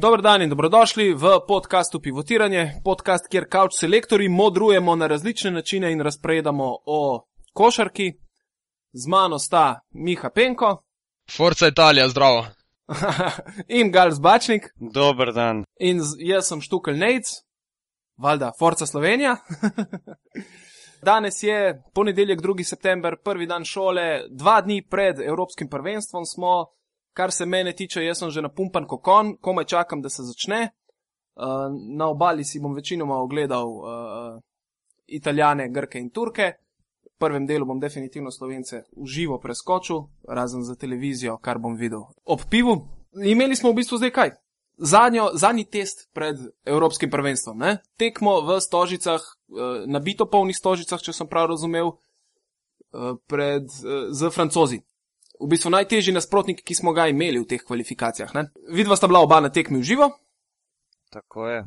Dobro dan in dobrodošli v podkastu Pivotiranje, podcast, kjer kauč selektori modrujemo na različne načine in razpredamo o košarki. Z mano sta Miha Penko Forza Italija, zdravo. in Gal Zbačnik Dober dan. in jaz sem Štukel Nejc, valjda Forza Slovenija. Danes je ponedeljek, 2. september, prvi dan šole, dva dni pred Evropskim prvenstvom smo. Kar se mene tiče, jaz sem že napumpan kot kon, komaj čakam, da se začne. Uh, na obali si bom večinoma ogledal uh, Italijane, Grke in Turke. V prvem delu bom definitivno Slovence uživo preskočil, razen za televizijo, kar bom videl. Ob pivu imeli smo v bistvu zdaj kaj? Zadnjo, zadnji test pred Evropskim prvenstvom. Ne? Tekmo v stožicah, uh, nabito polnih stožicah, če sem prav razumel, pred, z francozi v bistvu najtežji nasprotnik, ki smo ga imeli v teh kvalifikacijah. Ne? Vidva sta bila oba na tekmi v živo. Tako je.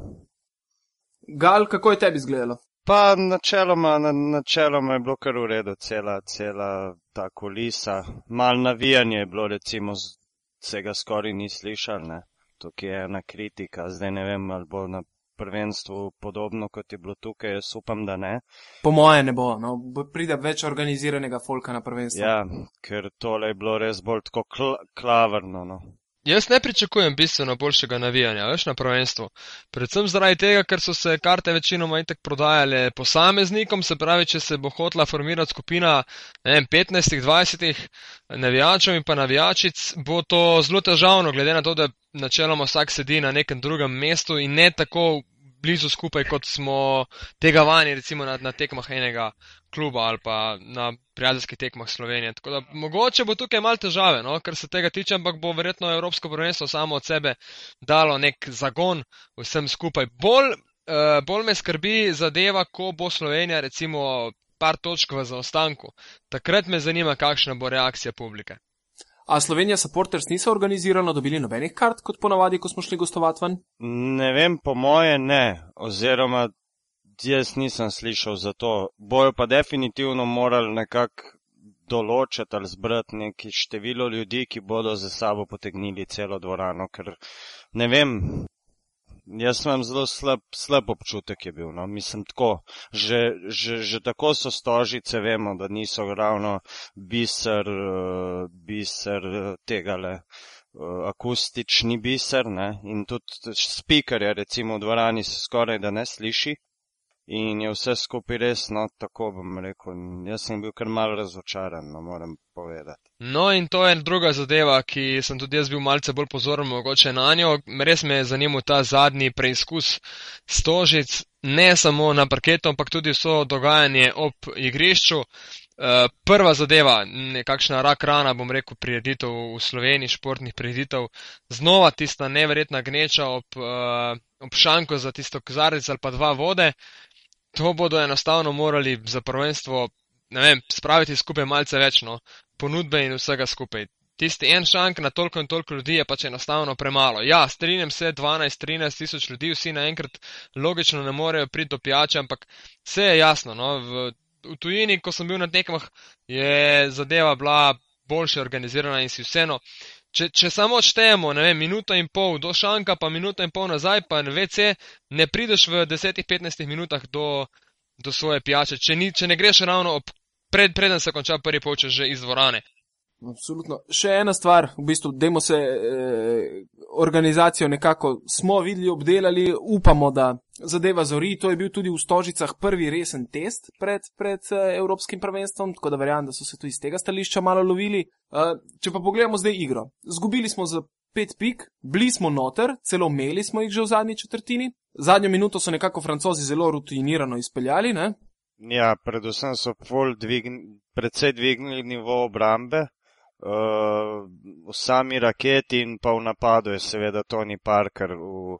Gal, kako je tebi izgledalo? Pa načeloma, na, načeloma je bilo kar v redu, cela, cela ta kulisa. Mal navijanje je bilo, recimo, z- se ga skoraj ni slišal, ne. Tukaj je ena kritika, zdaj ne vem, ali bo na prvenstvu podobno, kot je bilo tukaj, jaz upam, da ne. Po moje ne bo, no, pride več organiziranega folka na prvenstvo. Ja, ker tole je bilo res bolj tako kl klavrno, no. Jaz ne pričakujem bistveno boljšega navijanja, veš, na prvenstvu. Predvsem zaradi tega, ker so se karte večinoma itek prodajale posameznikom, se pravi, če se bo hotla formirati skupina, ne vem, 15-20 navijačev in pa navijačic, bo to zelo težavno, glede na to, da načeloma vsak sedi na nekem drugem mestu in ne tako blizu skupaj, kot smo tega vani, recimo na, na tekmah enega kluba ali pa na prijateljskih tekmah Slovenije. Tako da mogoče bo tukaj mal težave, no, kar se tega tiče, ampak bo verjetno Evropsko prvenstvo samo od sebe dalo nek zagon vsem skupaj. Bolj, uh, bolj me skrbi zadeva, ko bo Slovenija recimo par točk v zaostanku. Takrat me zanima, kakšna bo reakcija publike. A Slovenija supporters niso organizirano dobili nobenih kart, kot ponavadi, ko smo šli gostovati ven? Ne vem, po moje ne, oziroma jaz nisem slišal za to. Bojo pa definitivno morali nekako določiti ali zbrati neki število ljudi, ki bodo za sabo potegnili celo dvorano, ker ne vem, jaz imam zelo slab, slab občutek je bil, no, mislim tako. Že, že, že tako so stožice, vemo, da niso ravno biser, eh, biser eh, tegale uh, akustični biser ne? in tudi speakerja recimo v dvorani se skoraj da ne sliši. In je vse skupaj res, no, tako bom rekel. Jaz sem bil kar malo razočaran, no, moram povedati. No in to je druga zadeva, ki sem tudi jaz bil malce bolj pozoren mogoče na njo. Res me je zanimal ta zadnji preizkus stožic, ne samo na parketu, ampak tudi vso dogajanje ob igrišču. Eh, Prva zadeva, nekakšna rak rana, bom rekel, prireditev v Sloveniji, športnih prireditev, znova tista neverjetna gneča ob, eh, ob šanku za tisto kozarec ali pa dva vode. To bodo enostavno morali za prvenstvo, ne vem, spraviti skupaj malce več, no, ponudbe in vsega skupaj. Tisti en šank na toliko in toliko ljudi je pač enostavno premalo. Ja, strinjam se, 12-13 tisoč ljudi, vsi naenkrat logično ne morejo priti do pijače, ampak vse je jasno, no, v, v tujini, ko sem bil na tekmah, je zadeva bila boljše organizirana in si vseeno. Če, če samo odštejemo, ne vem, minuto in pol do šanka, pa minuto in pol nazaj, pa na WC, ne prideš v 10-15 minutah do, do svoje pijače, če, ni, če ne greš ravno ob, pred, preden se konča prvi polčas že iz dvorane. Absolutno. Še ena stvar, v bistvu, dajmo se eh, organizacijo nekako smo videli, obdelali, upamo, da zadeva zori. To je bil tudi v Stožicah prvi resen test pred, pred eh, Evropskim prvenstvom, tako da verjamem, da so se tudi iz tega stališča malo lovili. Eh, če pa pogledamo zdaj igro. Zgubili smo za pet pik, bili smo noter, celo imeli smo jih že v zadnji četrtini. Zadnjo minuto so nekako francozi zelo rutinirano izpeljali, ne? Ja, predvsem so ful dvign, predvsej dvignili nivo obrambe. Uh, v sami raketi in pa v napadu je seveda Tony Parker. V,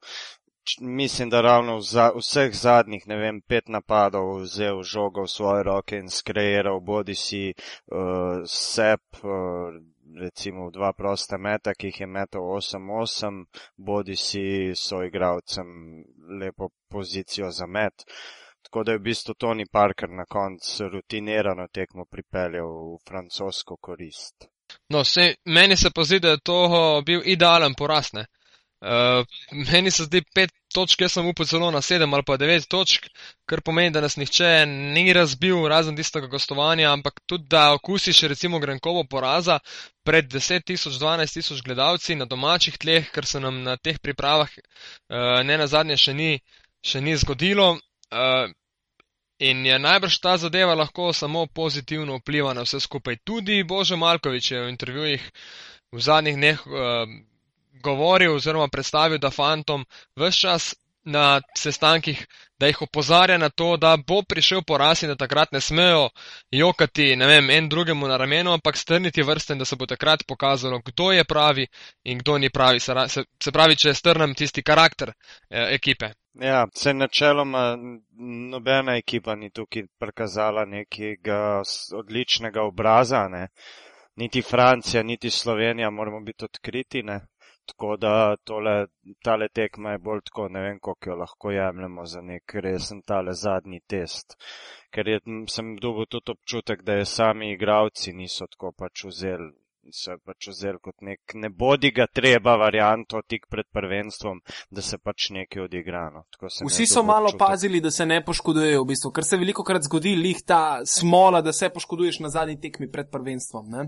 mislim, da ravno v za, vseh zadnjih, ne vem, pet napadov vzel žogo v svoje roke in skreiral bodi si uh, sep, uh, recimo dva prosta meta, ki jih je metal 8-8, bodi si soigravcem lepo pozicijo za met. Tako da je v bistvu Tony Parker na koncu rutinirano tekmo pripeljal v francosko korist. No, se, meni se pa zdi, da je to bil idealen poraz, ne. Uh, meni se zdi pet točk, jaz sem upal celo na sedem ali pa devet točk, kar pomeni, da nas nihče ni razbil razen tistega gostovanja, ampak tudi da okusiš recimo Grenkovo poraza pred 10 tisoč, 12 tisoč gledalci na domačih tleh, ker se nam na teh pripravah uh, ne na zadnje še ni, še ni zgodilo. Uh, In je najbrž ta zadeva lahko samo pozitivno vpliva na vse skupaj. Tudi Bože Malkovič je v intervjujih v zadnjih dneh uh, govoril oziroma predstavil, da fantom vse čas na sestankih, da jih opozarja na to, da bo prišel poraz in da takrat ne smejo jokati, ne vem, en drugemu na ramenu, ampak strniti vrste in da se bo takrat pokazalo, kdo je pravi in kdo ni pravi. Se, se, se pravi, če strnem tisti karakter eh, ekipe. Ja, se načeloma nobena ekipa ni tukaj prikazala nekega odličnega obraza, ne. Niti Francija, niti Slovenija, moramo biti odkriti, ne. Tako da tole, tale tekma je bolj tako, ne vem, koliko jo lahko jemljemo za nek resen tale zadnji test. Ker je, sem dobil tudi občutek, da je sami igravci niso tako pač vzeli. Se pač vzel kot nek ne bodi ga treba varianto tik pred prvenstvom, da se pač nekaj odigrano. Vsi so malo občutek. pazili, da se ne poškodujejo, v bistvu, ker se veliko krat zgodi lih ta smola, da se poškoduješ na zadnji tekmi pred prvenstvom. Ne?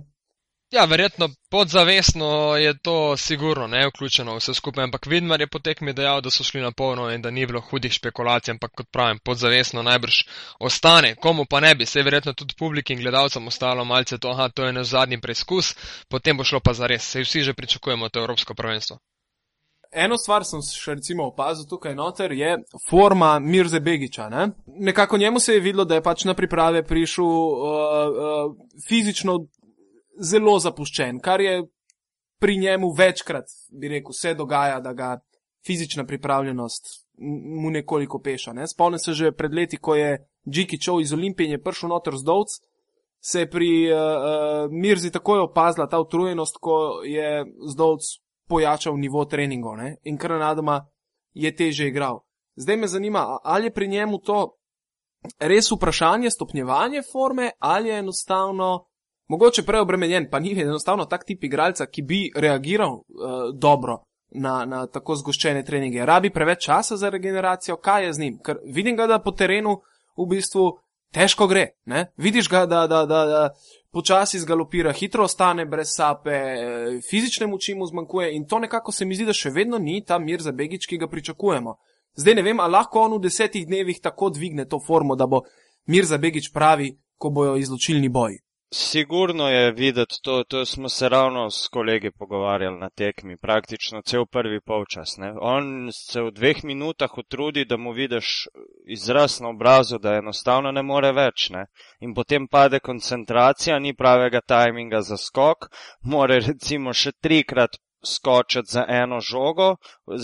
Ja, verjetno podzavestno je to sigurno ne vključeno vse skupaj, ampak Vidmar je potekmi dejal, da so šli na polno in da ni bilo hudih špekulacij, ampak kot pravim, podzavestno najbrž ostane. Komu pa ne bi, se je verjetno tudi publiki in gledalcem ostalo malce to, aha, to je naš zadnji preizkus, potem bo šlo pa za res, se vsi že pričakujemo to Evropsko prvenstvo. Eno stvar sem še recimo opazil tukaj noter, je forma Mirze Begiča. Ne? Nekako njemu se je videlo, da je pač na priprave prišel uh, uh, fizično zelo zapuščen, kar je pri njemu večkrat, bi rekel, se dogaja, da ga fizična pripravljenost mu nekoliko peša. Ne? Spomnim se že pred leti, ko je Džiki Čov iz Olimpije in je prišel noter z Dovc, se je pri uh, uh, Mirzi takoj opazila ta utrujenost, ko je z Dovc pojačal nivo treningov ne? in kar nadoma je teže igral. Zdaj me zanima, ali je pri njemu to res vprašanje stopnjevanje forme ali je enostavno mogoče preobremenjen, pa ni enostavno tak tip igralca, ki bi reagiral uh, dobro na, na tako zgoščene treninge. Rabi preveč časa za regeneracijo, kaj je z njim? Ker vidim ga, da po terenu v bistvu težko gre. Ne? Vidiš ga, da, da, da, da počasi zgalopira, hitro ostane brez sape, fizične moči mu zmanjkuje in to nekako se mi zdi, da še vedno ni ta mir za Begič, ki ga pričakujemo. Zdaj ne vem, ali lahko on v desetih dnevih tako dvigne to formo, da bo mir za Begič pravi, ko bojo izločilni boji. Sigurno je videti to, to smo se ravno s kolegi pogovarjali na tekmi, praktično cel prvi polčas. Ne? On se v dveh minutah utrudi, da mu vidiš izraz na obrazu, da enostavno ne more več. Ne? In potem pade koncentracija, ni pravega tajminga za skok, more recimo še trikrat skočiti za eno žogo,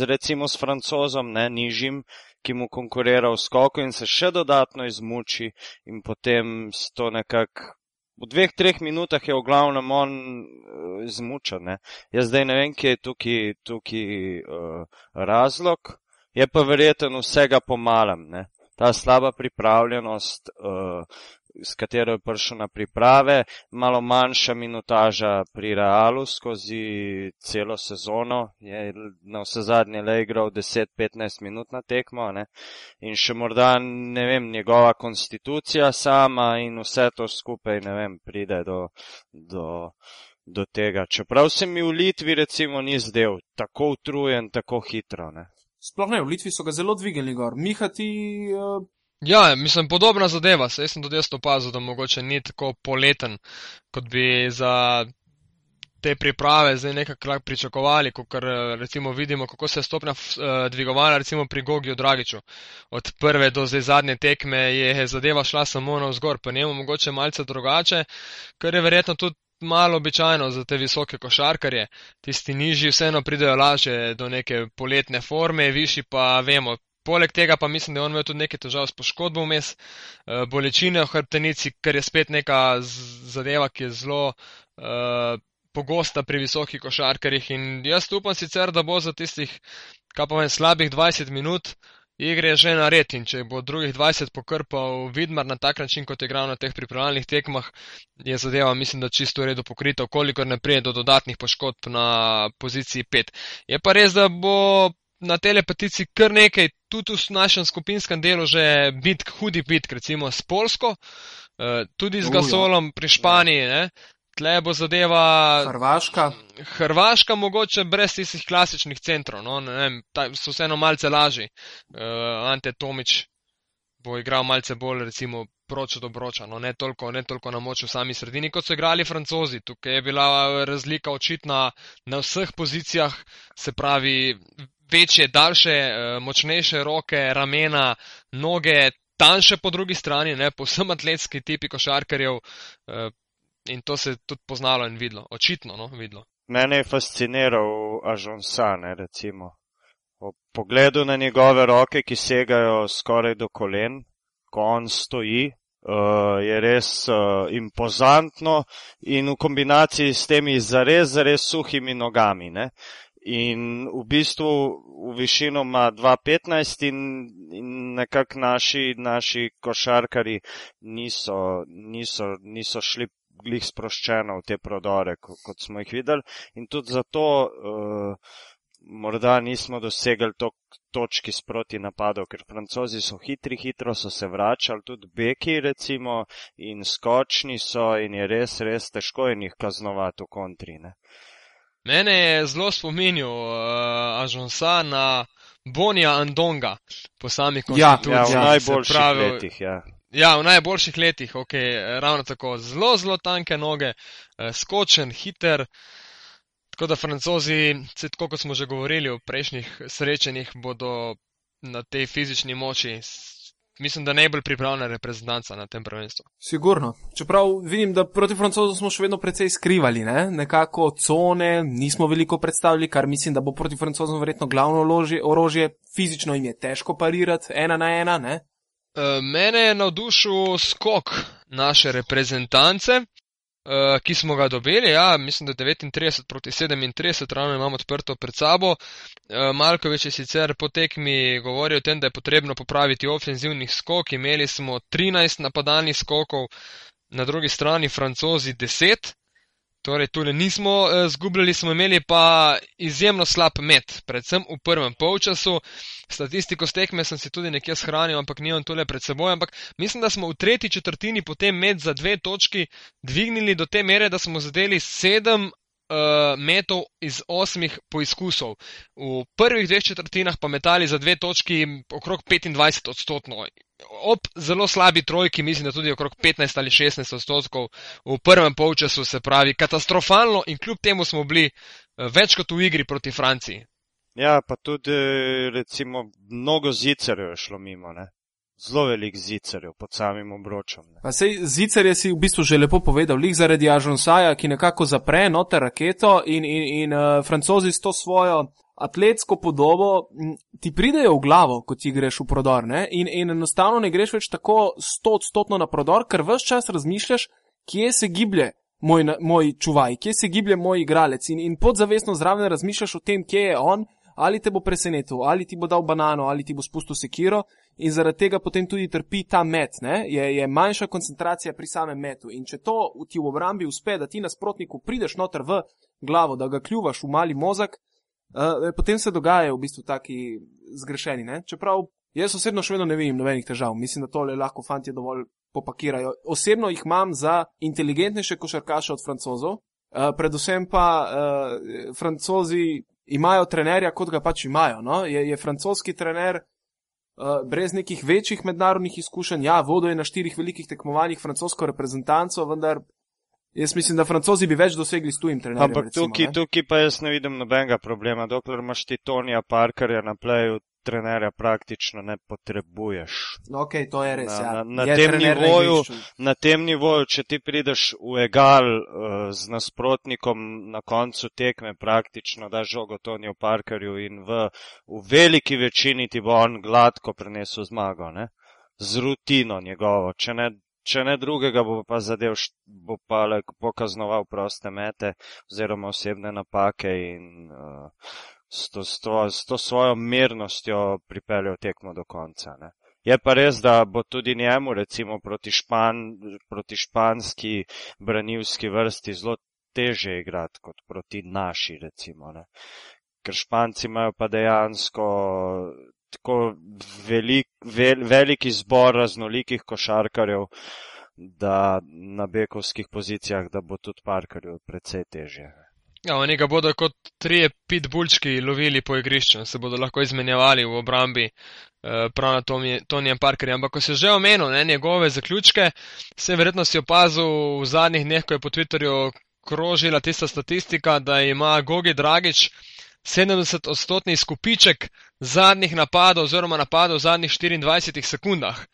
recimo s francozom, ne nižjim, ki mu konkurira v skoku in se še dodatno izmuči in potem to nekako v dveh, treh minutah je v glavnem on uh, izmučen. Jaz zdaj ne vem, kje je tukaj, tukaj uh, razlog, je pa verjeten vsega pomalem. Ne? Ta slaba pripravljenost, uh, s katero je prišel na priprave, malo manjša minutaža pri Realu skozi celo sezono, je na vse zadnje le igral 10-15 minut na tekmo ne? in še morda, ne vem, njegova konstitucija sama in vse to skupaj, ne vem, pride do. do Do tega. Čeprav se mi v Litvi, recimo, ni zdel tako utrujen, tako hitro. Ne? Sploh ne, v Litvi so ga zelo dvignili gor. Mihati uh, Ja, mislim, podobna zadeva. Jaz sem tudi jaz opazil, da mogoče ni tako poleten, kot bi za te priprave zdaj nekako pričakovali, kot recimo vidimo, kako se je stopnja uh, dvigovala recimo pri Gogiju Dragiču. Od prve do zdaj zadnje tekme je zadeva šla samo na vzgor, pa njemu mogoče malce drugače, kar je verjetno tudi malo običajno za te visoke košarkarje. Tisti nižji vseeno pridejo laže do neke poletne forme, višji pa vemo, Poleg tega pa mislim, da je on imel tudi nekaj težav s poškodbo vmes, eh, bolečine v hrbtenici, kar je spet neka zadeva, ki je zelo uh, pogosta pri visokih košarkarjih. In jaz upam sicer, da bo za tistih, kaj pa vem, slabih 20 minut, igre že nared in če bo drugih 20 pokrpal Vidmar na tak način, kot je igral na teh pripravljalnih tekmah, je zadeva, mislim, da čisto v redu pokrita, kolikor ne prije do dodatnih poškodb na poziciji 5. Je pa res, da bo na telepatici kar nekaj, tudi v našem skupinskem delu že bitk, hudi bitk, recimo s Polsko, eh, tudi z. Gasolom pri Španiji, ne. Tle bo zadeva Hrvaška. Hrvaška mogoče brez tistih klasičnih centrov, no, ne vem, ta, so vseeno malce lažji. Uh, Ante Tomič bo igral malce bolj, recimo, proč od obroča, no, ne toliko, ne toliko na moč v sami sredini, kot so igrali francozi. Tukaj je bila razlika očitna na vseh pozicijah, se pravi, večje, daljše, uh, močnejše roke, ramena, noge, tanjše po drugi strani, ne, povsem atletski tipi košarkarjev. Uh, In to se je tudi poznalo in videlo, očitno no, videlo. Mene je fasciniral Ažonsa, ne recimo. Ob pogledu na njegove roke, ki segajo skoraj do kolen, ko on stoji, uh, je res uh, impozantno in v kombinaciji s temi zares, zares suhimi nogami. Ne? In v bistvu v višino ima 2,15 in, in nekako naši, naši košarkari niso, niso, niso šli glih sproščeno v te prodore, kot smo jih videli. In tudi zato uh, morda nismo dosegli to točki sproti napadov, ker francozi so hitri, hitro so se vračali, tudi beki recimo in skočni so in je res, res težko in jih kaznovati v kontri. Ne? Mene je zelo spominjal uh, Ažonsa na Bonija Andonga po sami Ja, konstituciji. Ja, v Ja, najboljših pravi, letih. Ja. Ja, v najboljših letih, ok, ravno tako. Zelo, zelo tanke noge, eh, skočen, hiter. Tako da francozi, tako kot smo že govorili v prejšnjih srečanjih, bodo na tej fizični moči, mislim, da najbolj pripravljena reprezentanca na tem prvenstvu. Sigurno. Čeprav vidim, da proti francozom smo še vedno precej skrivali, ne? nekako cone, nismo veliko predstavili, kar mislim, da bo proti francozom verjetno glavno orožje, orožje. fizično jim je težko parirati, ena na ena, ne? Eh, Mene je navdušil skok naše reprezentance, eh, ki smo ga dobili, ja, mislim, da 39 proti 37, ravno imam odprto pred sabo. Eh, Malkovič je sicer po tekmi govoril o tem, da je potrebno popraviti ofenzivnih skok. Imeli smo 13 napadalnih skokov, na drugi strani francozi 10. Torej, tule nismo eh, zgubljali, smo imeli pa izjemno slab met, predvsem v prvem polčasu. Statistiko s tekme sem si tudi nekje shranil, ampak nimam tole pred seboj. Ampak mislim, da smo v tretji četrtini potem met za dve točki dvignili do te mere, da smo zadeli sedem uh, metov iz osmih poizkusov. V prvih dveh četrtinah pa metali za dve točki okrog 25 odstotno. Ob zelo slabi trojki, mislim, da tudi okrog 15 ali 16 odstotkov v prvem polčasu, se pravi katastrofalno in kljub temu smo bili eh, več kot v igri proti Franciji. ja, pa tudi recimo mnogo zicerjev je šlo mimo. Ne? Zelo velik zicerjev pod samim obročem. Ne? Pa sej Zicer je si v bistvu že lepo povedal, lik zaradi Ažonsaja, ki nekako zapre noter raketo in, in, in uh, francozi s to svojo atletsko podobo ti pridejo v glavo, ko ti greš v prodor ne? in, in enostavno ne greš več tako stotstotno na prodor, ker vse čas razmišljaš, kje se giblje moj, moj čuvaj, kje se giblje moj igralec in, in podzavestno zraven razmišljaš o tem, kje je on, ali te bo presenetil, ali ti bo dal banano, ali ti bo spustil sekiro in zaradi tega potem tudi trpi ta met, ne? je, je manjša koncentracija pri samem metu. In če to ti v obrambi uspe, da ti nasprotniku prideš noter v glavo, da ga kljuvaš v mali mozak, uh, potem se dogajajo v bistvu taki zgrešeni. Ne? Čeprav jaz osebno še vedno ne vidim nobenih težav, mislim, da tole lahko fanti dovolj popakirajo. Osebno jih imam za inteligentnejše košarkaše od francozov, uh, predvsem pa uh, francozi imajo trenerja, kot ga pač imajo. No? Je, je francoski trener uh, brez nekih večjih mednarodnih izkušenj, ja, vodil je na štirih velikih tekmovanjih francosko reprezentanco, vendar jaz mislim, da francozi bi več dosegli s tujim trenerjem. Ampak recimo, tukaj, ne. tukaj pa jaz ne vidim nobenega problema. Dokler imaš ti Tonija Parkerja na pleju, trenerja praktično ne potrebuješ. No, ok, to je res. Na- ja. na- na Je tem nivoju. Na tem nivoju, če ti prideš v egal uh, z nasprotnikom na koncu tekme, praktično daš žogo Tonijo Parkerju in v, v veliki večini ti bo on gladko prenesel zmago, ne? z rutino njegovo. Če ne, če ne drugega, bo pa zadev, bo pa le pokaznoval proste mete oziroma osebne napake in uh, s to, s to, s to svojo mirnostjo pripeljal tekmo do konca. Ne. Je pa res, da bo tudi njemu, recimo proti, špan, proti španski branilski vrsti, zelo teže igrati kot proti naši, recimo. Ne. Ker španci imajo pa dejansko tako velik, vel, velik izbor raznolikih košarkarjev, da na bekovskih pozicijah, da bo tudi parkarju precej teže. Ja, oni ga bodo kot trije pitbullčki lovili po igrišču, se bodo lahko izmenjevali v obrambi eh, prav na Tonijem Parkerju. Ampak, ko si že omenil ne, njegove zaključke, se verjetno si opazil v zadnjih dneh, ko je po Twitterju krožila tista statistika, da ima Gogi Dragič 70 odstotni skupiček zadnjih napadov oziroma napadov v zadnjih 24 sekundah.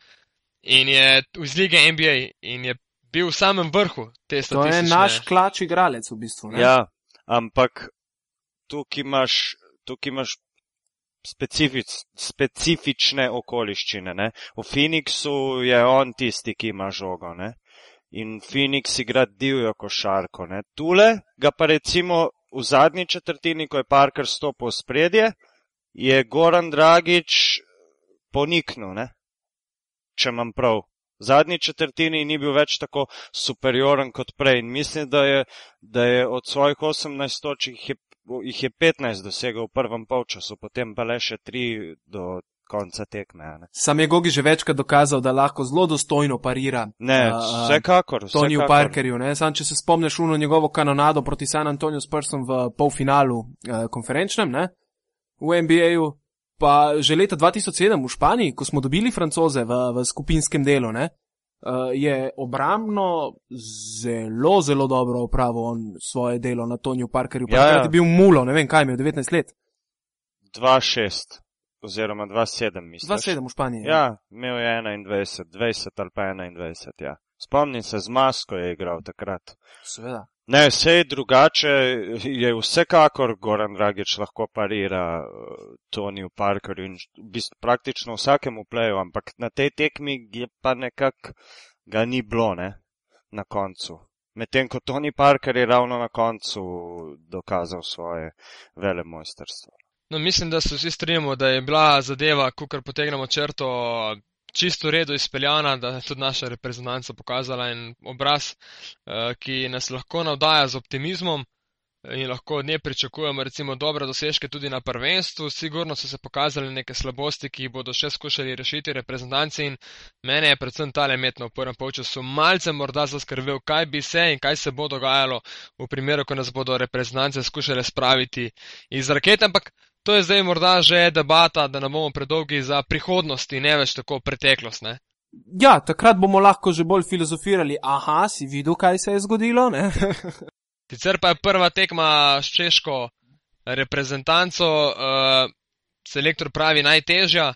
In je iz lige NBA in je bil v samem vrhu te statistike. To je naš klač igralec v bistvu. Ne? Ja, ampak tukaj imaš, tukaj imaš specific, specifične okoliščine. Ne? V Phoenixu je on tisti, ki ima žogo. Ne? In Phoenix igra divjo košarko. Ne? Tule ga pa recimo v zadnji četrtini, ko je Parker stopil v spredje, je Goran Dragič poniknil, ne? če imam prav v zadnji četrtini ni bil več tako superioren kot prej. In mislim, da je, da je od svojih 18 točk jih, jih je 15 dosegel v prvem polčasu, potem pa le še 3 do konca tekme. Ne. Sam je Gogi že večkrat dokazal, da lahko zelo dostojno parira. Ne, vsekakor. Toniju Parkerju. Sam, če se spomniš uno njegovo kanonado proti San Antonio Spursom v polfinalu uh, konferenčnem, ne, v NBA-ju, Pa že leta 2007 v Španiji, ko smo dobili francoze v, v skupinskem delu, ne, uh, je obramno zelo, zelo dobro opravil svoje delo na Tonju Parkerju. Ja, ja. je bil mulo, ne vem kaj, imel 19 let. 2-6 oziroma 2-7, mislim. 2-7 v Španiji. Ja, imel je 21, 20 ali pa 21, ja. Spomnim se, z masko je igral takrat. Seveda. Ne, vse je drugače, je vsekakor Goran Dragič lahko parira uh, Toniju Parkerju in v bistvu praktično vsakemu pleju, ampak na tej tekmi je pa nekako ga ni bilo, ne, na koncu. Medtem ko Toni Parker je ravno na koncu dokazal svoje vele mojstrstvo. No, mislim, da se vsi strinjamo, da je bila zadeva, ko kar potegnemo črto, čisto redo izpeljana, da je tudi naša reprezentanca pokazala en obraz, eh, ki nas lahko navdaja z optimizmom in lahko od nje pričakujemo recimo dobre dosežke tudi na prvenstvu. Sigurno so se pokazali neke slabosti, ki jih bodo še skušali rešiti reprezentanci in mene je predvsem tale metno v prvem polčasu malce morda zaskrbel, kaj bi se in kaj se bo dogajalo v primeru, ko nas bodo reprezentance skušale spraviti iz rakete, ampak To je zdaj morda že debata, da ne bomo predolgi za prihodnost in ne več tako preteklost. Ne? Ja, takrat bomo lahko že bolj filozofirali. Aha, si videl, kaj se je zgodilo? Sicer pa je prva tekma s češko reprezentanco, uh, selektor pravi najtežja.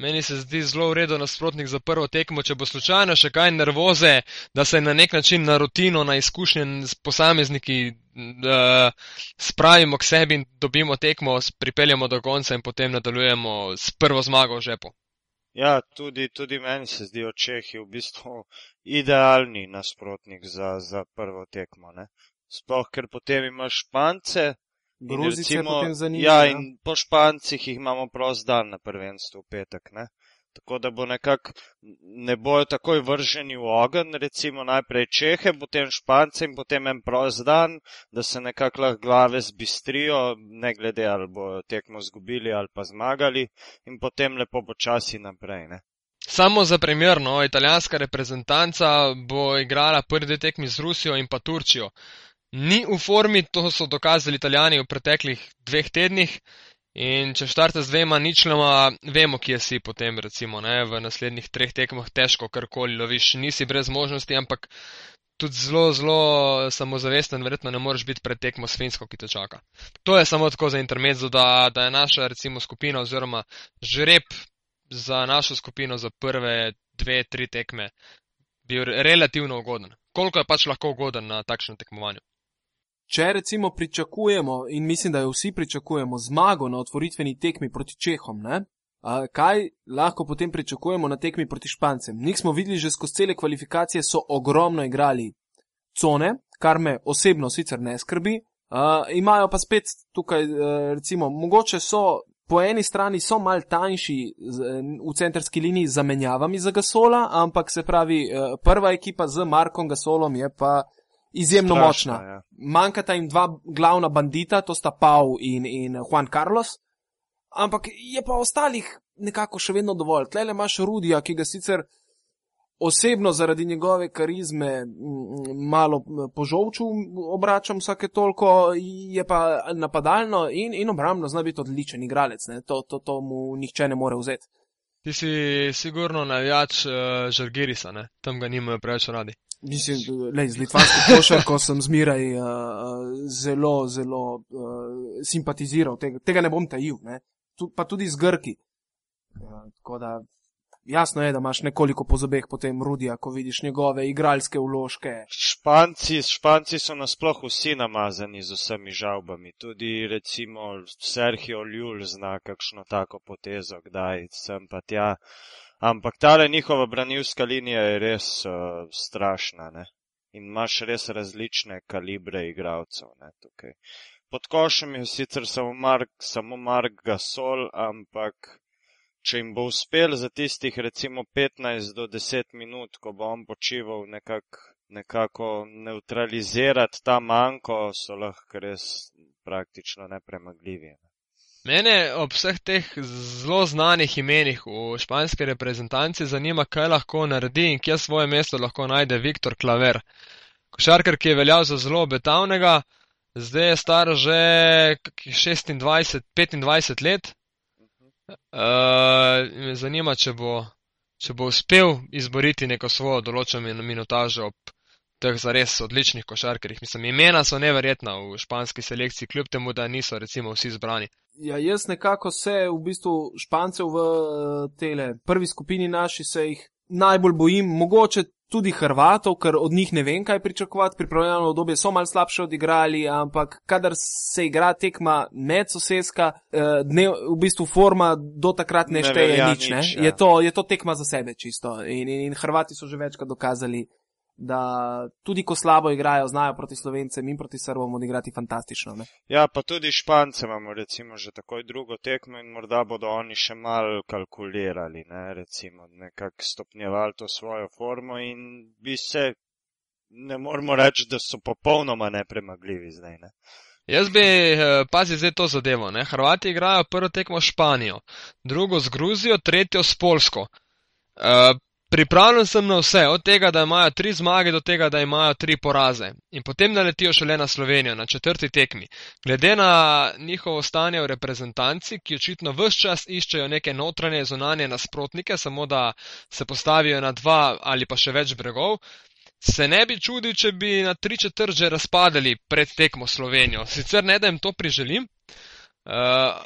Meni se zdi zelo v redu nasprotnik za prvo tekmo, če bo slučajno še kaj nervoze, da se na nek način na rutino, na izkušnje s posamezniki uh, spravimo k sebi in dobimo tekmo, pripeljemo do konca in potem nadaljujemo s prvo zmago v žepu. Ja, tudi, tudi meni se zdijo Čehi v bistvu idealni nasprotnik za, za prvo tekmo. Ne? Sploh, ker potem imaš Špance, Gruzice recimo, potem zanimivo. Ja, in po Špancih jih imamo prost dan na prvenstvu v petek. Ne? Tako da bo nekako, ne bojo takoj vrženi v ogen, recimo najprej Čehe, potem Špance in potem en prost dan, da se nekako lahko glave zbistrijo, ne glede ali bo tekmo zgubili ali pa zmagali in potem lepo počasi naprej. Ne? Samo za primer, no, italijanska reprezentanca bo igrala prvi tekmi z Rusijo in pa Turčijo ni v formi, to so dokazali italijani v preteklih dveh tednih. In če štarte z dvema ničlama, vemo, kje si potem, recimo, ne, v naslednjih treh tekmah težko karkoli loviš. Nisi brez možnosti, ampak tudi zelo, zelo samozavesten, verjetno ne moreš biti pred tekmo s Finsko, ki te čaka. To je samo tako za intermezzo, da, da je naša, recimo, skupina oziroma žreb za našo skupino za prve dve, tri tekme bil relativno ugoden. Koliko je pač lahko ugoden na takšnem tekmovanju? Če recimo pričakujemo, in mislim, da jo vsi pričakujemo, zmago na otvoritveni tekmi proti Čehom, ne? kaj lahko potem pričakujemo na tekmi proti Špancem? Nik smo videli že skozi cele kvalifikacije, so ogromno igrali cone, kar me osebno sicer ne skrbi, Uh, imajo pa spet tukaj, uh, recimo, mogoče so po eni strani so mal tanjši z, v centrski liniji z zamenjavami za Gasola, ampak se pravi, uh, prva ekipa z Markom Gasolom je pa izjemno Strašna, močna. ja. Manjkata jim dva glavna bandita, to sta Pau in, in Juan Carlos, ampak je pa ostalih nekako še vedno dovolj. Tlele imaš Rudija, ki ga sicer osebno zaradi njegove karizme mm, malo po žolču obračam vsake toliko, je pa napadalno in, in obrambno zna biti odličen igralec. Ne? To, to, to mu nihče ne more vzeti. Ti si sigurno navijač uh, Žalgirisa, ne? Tam ga nimajo preveč radi. Mislim, lej, z litvansko košarko sem zmeraj uh, zelo, zelo uh, simpatiziral, tega, tega ne bom tajil, ne? Tu, pa tudi z Grki. Uh, da jasno je, da imaš nekoliko po zobeh potem Rudija, ko vidiš njegove igralske vložke. Španci, Španci so nasploh vsi namazani z vsemi žalbami. Tudi recimo Sergio Ljul zna kakšno tako potezo, kdaj sem pa tja. Ampak tale njihova branilska linija je res uh, strašna, ne? In imaš res različne kalibre igralcev, ne, tukaj. Pod košem je sicer samo Mark, samo Mark Gasol, ampak če jim bo uspel za tistih recimo 15 do 10 minut, ko bo on počival nekako nekako neutralizirati ta manjko, so lahko res praktično nepremagljivi. ne. Mene ob vseh teh zelo znanih imenih v španski reprezentanci zanima, kaj lahko naredi in kje svoje mesto lahko najde Viktor Klaver. Košarkar, ki je veljal za zelo obetavnega, zdaj je star že kakih 26, 25 let. Uh, me zanima, če bo, če bo uspel izboriti neko svojo določeno minutažo ob teh zares odličnih košarkarjih. Mislim, imena so neverjetna v španski selekciji, kljub temu, da niso recimo vsi zbrani. Ja, jaz nekako se v bistvu špancev v eh, tele prvi skupini naši se jih najbolj bojim, mogoče tudi Hrvatov, ker od njih ne vem, kaj pričakovati. Pripravljalno obdobje so mal slabše odigrali, ampak kadar se igra tekma medsosedska, eh, dnev, v bistvu forma do takrat ne, Ne šteje velja nič. Ne? nič, ja. Je, to, je to tekma za sebe čisto. In, in, in Hrvati so že večkrat dokazali, da tudi ko slabo igrajo, znajo proti Slovencem in proti Srbom odigrati fantastično. Ne? Ja, pa tudi Špance imamo recimo že takoj drugo tekmo in morda bodo oni še mal kalkulirali, ne, recimo nekako stopnjevali to svojo formo in bi se, ne moramo reči, da so popolnoma nepremagljivi zdaj, ne. Jaz bi, eh, pazi zdaj to zadevo, ne? Hrvati igrajo prvo tekmo s Španijo, drugo z Gruzijo, tretjo s Polsko. Uh, pripravljen sem na vse, od tega, da imajo tri zmage, do tega, da imajo tri poraze. In potem naletijo šele na Slovenijo, na četrti tekmi. Glede na njihovo stanje v reprezentanci, ki očitno vse čas iščejo neke notranje, zunanje nasprotnike, samo da se postavijo na dva ali pa še več bregov, se ne bi čudil, če bi na tri četrt že razpadali pred tekmo Slovenijo. Sicer ne, da jim to priželim, uh,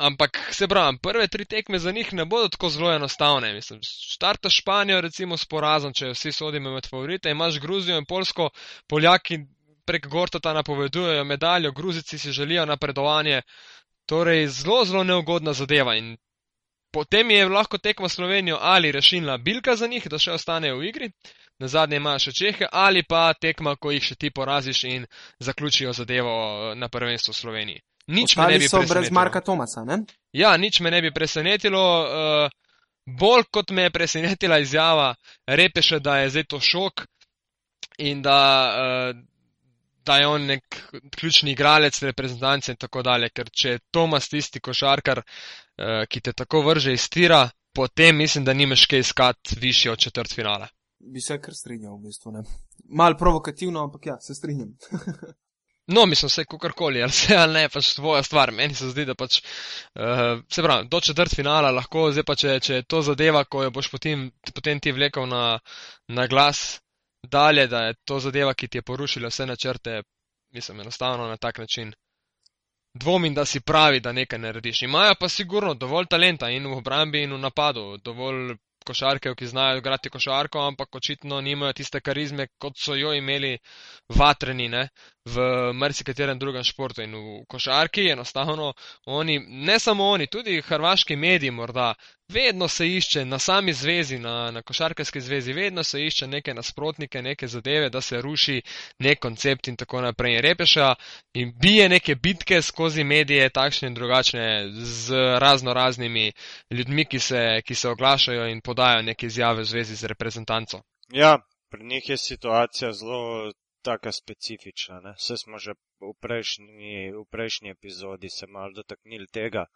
ampak se pravim, prve tri tekme za njih ne bodo tako zelo enostavne. Mislim, štarta Španijo recimo s porazom, če vsi sodimo med favorite, imaš Gruzijo in Polsko, Poljaki prek Gortota napovedujejo medaljo, Gruzici si želijo napredovanje, torej zelo, zelo neugodna zadeva in potem je lahko tekma Slovenijo ali rešilna bilka za njih, da še ostanejo v igri, na zadnje imajo še Čehe, ali pa tekma, ko jih še ti poraziš in zaključijo zadevo eh, na prvenstvu Sloveniji. Nič me ne Ostali bi so brez presenetilo. Marka Tomasa, ne? Ja, nič me ne bi presenetilo. Uh, bolj kot me je presenetila izjava Repeša, da je zdaj to šok in da, uh, da je on nek ključni igralec reprezentance in tako dalje. Ker če je Tomas tisti košarkar, uh, ki te tako vrže iz tira, potem mislim, da nimaš kaj iskati više od četrt finala. Bi se kar strinjal, v bistvu. Ne? Mal provokativno, ampak ja, se strinjam. No, mislim, vse kakorkoli, ali se ali ne, pač tvoja stvar. Meni se zdi, da pač, uh, se pravi, do četrt finala lahko, zdaj pa če, če je to zadeva, ko jo boš potem, potem ti vlekel na, na glas dalje, da je to zadeva, ki ti je porušila vse načrte, mislim, enostavno na tak način. Dvomim, da si pravi, da nekaj narediš. Imajo pa sigurno dovolj talenta in v obrambi in v napadu, dovolj košarkev, ki znajo igrati košarko, ampak očitno nimajo tiste karizme, kot so jo imeli vatreni, ne. V marsikaterem drugem športu in v košarki. Enostavno oni, ne samo oni, tudi hrvaški mediji morda, vedno se išče na sami zvezi, na, na košarkarski zvezi, vedno se išče neke nasprotnike, neke zadeve, da se ruši nek koncept in tako naprej. In repeša in bije neke bitke skozi medije, takšne in drugačne, z razno raznimi ljudmi, ki se, ki se oglašajo in podajo neke izjave v zvezi z reprezentanco. Ja, pri njih je situacija zelo taka specifična. Ne? Vse smo že v prejšnji, v prejšnji epizodi se malo dotaknili tega.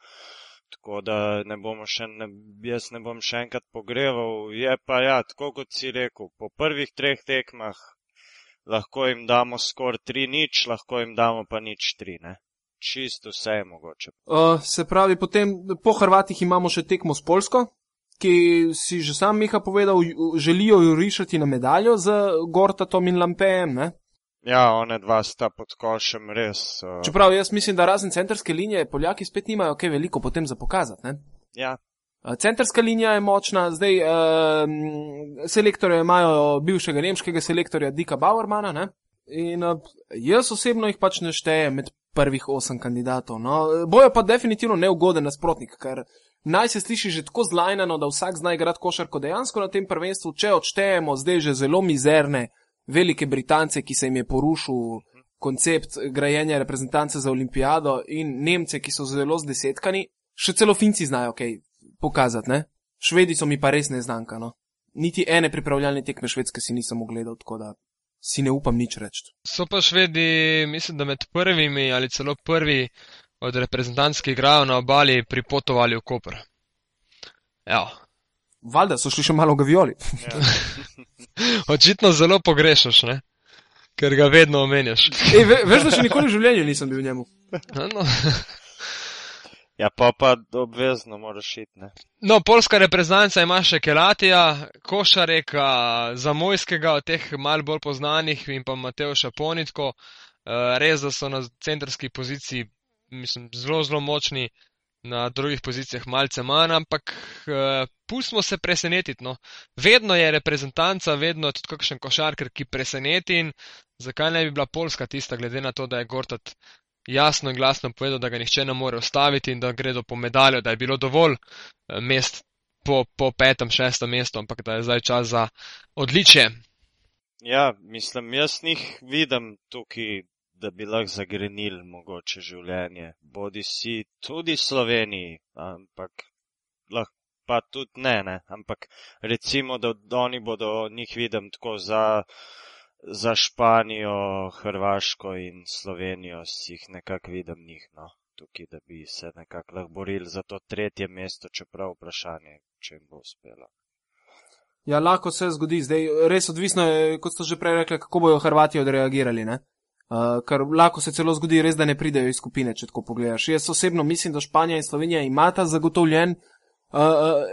Tako da ne bomo še, ne, jaz ne bom še enkrat pogreval. Je pa ja, tako kot si rekel, po prvih treh tekmah lahko jim damo tri nič, lahko jim damo pa nič tri. Ne? Čisto vse je mogoče. Uh, se pravi, potem po Hrvatih imamo še tekmo s Polsko, ki si že sam Miha povedal, želijo jo rišati na medaljo z Gortatom in Lampejem. Ne? Ja, one dva sta pod košem res. Uh... Čeprav jaz mislim, da razen centrske linije Poljaki spet nimajo kaj veliko potem za pokazati. Ne? Ja. Centrska linija je močna, zdaj uh, selektorje imajo bivšega nemškega selektorja Dika Bauermana ne? in uh, jaz osebno jih pač ne štejem med prvih osem kandidatov. No? Bojo pa definitivno neugoden nasprotnik, ker naj se sliši že tako zlajnano, da vsak zna igrati košarko dejansko na tem prvenstvu, če odštejemo zdaj že zelo mizerne velike Britance, ki se jim je porušil koncept grajenja reprezentance za olimpijado in Nemce, ki so zelo zdesetkani, še celo Finci znajo kaj pokazati, ne? Švedi so mi pa res neznanka, no. Niti ene pripravljalne tekme švedske si nisem ogledal, tako da si ne upam nič reči. So pa švedi, mislim, da med prvimi ali celo prvi od reprezentantskih igrajo na obali pripotovali v Koper. Ja. Valjda so šli še malo v Gavioli. Ja. Očitno zelo pogrešaš, ne? ker ga vedno omenjaš. Ej, ve, veš, da še nikoli v življenju nisem bil v njemu. No. Ja, pa pa obvezno moraš iti. Ne? no, polska reprezentanca ima še Kelatija, Košareka, Zamojskega, od teh mal bolj poznanih in pa Mateoša Ponitko. Eh, Res, da so na centrski poziciji, mislim, zelo, zelo močni, na drugih pozicijah malce manj, ampak eh, pustimo se presenetiti. No. Vedno je reprezentanca, vedno je tudi kakšen košarker, ki preseneti in zakaj ne bi bila Poljska tista, glede na to, da je Gortat jasno in glasno povedal, da ga nihče ne more ustaviti in da gredo po medaljo, da je bilo dovolj eh, mest po, po petem, šestem mestu, ampak da je zdaj čas za odličje. Ja, mislim, jaz njih vidim tukaj, da bi lahko zagrenili mogoče življenje. Bodi si tudi Sloveniji, ampak lahko pa tudi ne, ne. Ampak recimo, da oni bodo njih vidim tako za, za Španijo, Hrvaško in Slovenijo, si jih nekako vidim njih, no. Tukaj, da bi se nekako lahko borili za to tretje mesto, čeprav vprašanje, če jim bo uspelo. Ja, lahko se zgodi, zdaj res odvisno je, kot ste že prej rekli, kako bojo Hrvati odreagirali. Ne? Uh, ker lahko se celo zgodi, res, da ne pridejo iz skupine, če tako pogledaš. Jaz osebno mislim, da Španija in Slovenija imata zagotovljen uh, uh,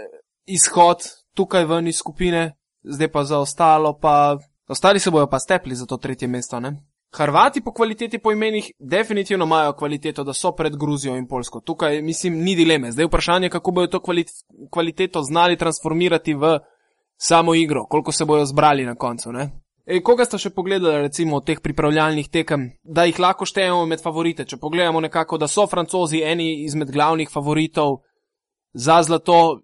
izhod tukaj ven iz skupine, zdaj pa za ostalo, pa ostali se bojo pa stepli za to tretje mesto. Ne? Hrvati po kvaliteti po imenih definitivno imajo kvaliteto, da so pred Gruzijo in Polsko. Tukaj mislim, ni dileme. Zdaj vprašanje, kako bojo to kvalit kvaliteto znali transformirati v samo igro, koliko se bojo zbrali na koncu. Ne? E, koga ste še pogledali, recimo, od teh pripravljalnih tekem, da jih lahko štejemo med favorite? Če pogledamo nekako, da so francozi eni izmed glavnih favoritov za zlato,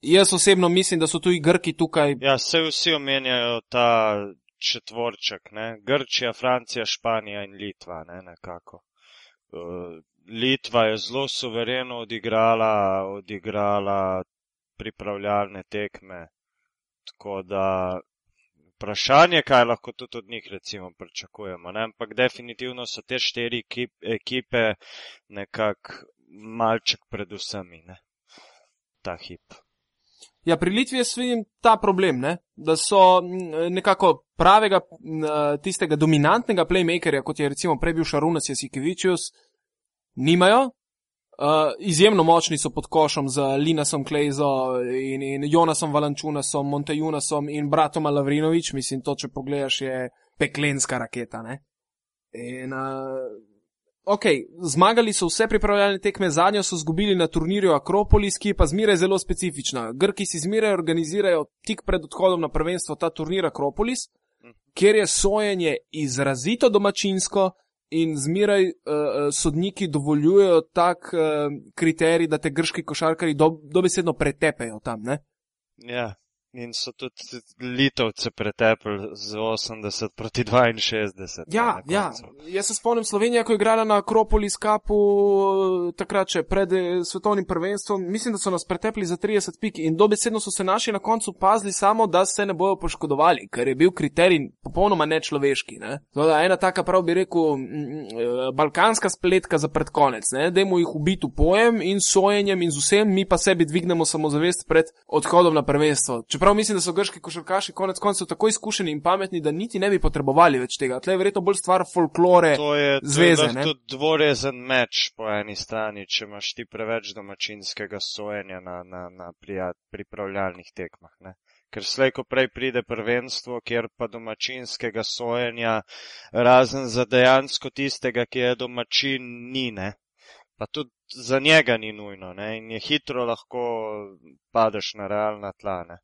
jaz osebno mislim, da so tudi Grki tukaj. Ja, se vsi omenjajo ta četvorček, ne? Grčija, Francija, Španija in Litva, ne, nekako. Uh, Litva je zelo suvereno odigrala, odigrala pripravljalne tekme, tako da vprašanje, kaj lahko tudi od njih recimo pričakujemo, ne? ampak definitivno so te štiri ekip, ekipe nekako malček pred vsemi, ne? ta hip. Ja, pri Litvi jaz vidim ta problem, ne? da so nekako pravega, tistega dominantnega playmakerja, kot je recimo prej bil Šarunas Jasikevičius, nimajo. Uh, izjemno močni so pod košom z Linasom Klejzo in, in Jonasom Valančunasom, Montejunasom in bratom Lavrinovič. Mislim, to, če pogledaš, je peklenska raketa. Ne? In, uh, ok, zmagali so vse pripravljalne tekme, zadnjo so zgubili na turnirju Akropolis, ki je pa zmeraj zelo specifična. Grki si zmeraj organizirajo tik pred odhodom na prvenstvo ta turnir Akropolis. kjer je sojenje izrazito domačinsko in zmeraj uh, sodniki dovoljujejo tak uh, kriterij, da te grški košarkari do, dobesedno pretepejo tam. Ne? Ja, in so tudi Litovce pretepli z 80 proti 62. Ja, ja. Jaz se spomnim Slovenija, ko je igrala na Akropolis Cupu, takrat še pred eh, svetovnim prvenstvom. Mislim, da so nas pretepli za 30 pik in dobesedno so se naši na koncu pazili samo, da se ne bojo poškodovali, ker je bil kriterij popolnoma nečloveški. Ne? Zdaj, ena taka, prav bi rekel, m, m, balkanska spletka za predkonec, da jim jih ubiti v pojem in sojenjem in z vsem, mi pa sebi dvignemo samozavest pred odhodom na prvenstvo. Čeprav mislim, da so grški košarkaši konec koncev tako izkušeni in pametni, da niti ne bi potrebovali več tega. Tle je verjetno bolj stvar folklore. To je zveze, to je tudi dvorezen meč po eni strani, če imaš ti preveč domačinskega sojenja na, na, na prijat, pripravljalnih tekmah. Ne? Ker slej, ko prej pride prvenstvo, kjer pa domačinskega sojenja, razen za dejansko tistega, ki je domačin, ni, ne. Pa tudi za njega ni nujno, ne. In je hitro lahko padeš na realna tla, ne.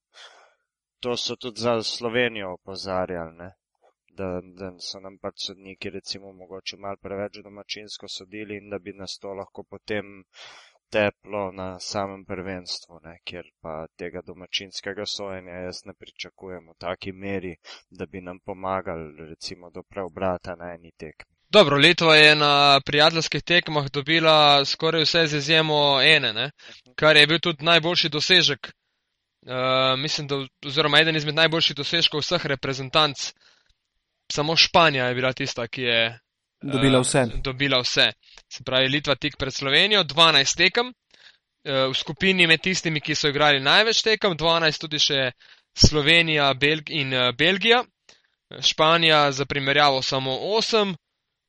To so tudi za Slovenijo opozarjali, ne. Da, da so nam pač sodniki recimo mogoče mal preveč domačinsko sodili in da bi nas to lahko potem teplo na samem prvenstvu, ne, kjer pa tega domačinskega sojenja jaz ne pričakujem v taki meri, da bi nam pomagali recimo do preobrata na eni tekmi. Dobro, Litva je na prijateljskih tekmah dobila skoraj vse z izjemo ene, ne? kar je bil tudi najboljši dosežek. Uh, mislim, da, oziroma eden izmed najboljših dosežkov vseh reprezentanc. Samo Španija je bila tista, ki je dobila vse. Uh, dobila vse. Se pravi, Litva tik pred Slovenijo, 12 tekem, uh, v skupini med tistimi, ki so igrali največ tekem, 12 tudi še Slovenija Belg in uh, Belgija, Španija za primerjavo samo 8,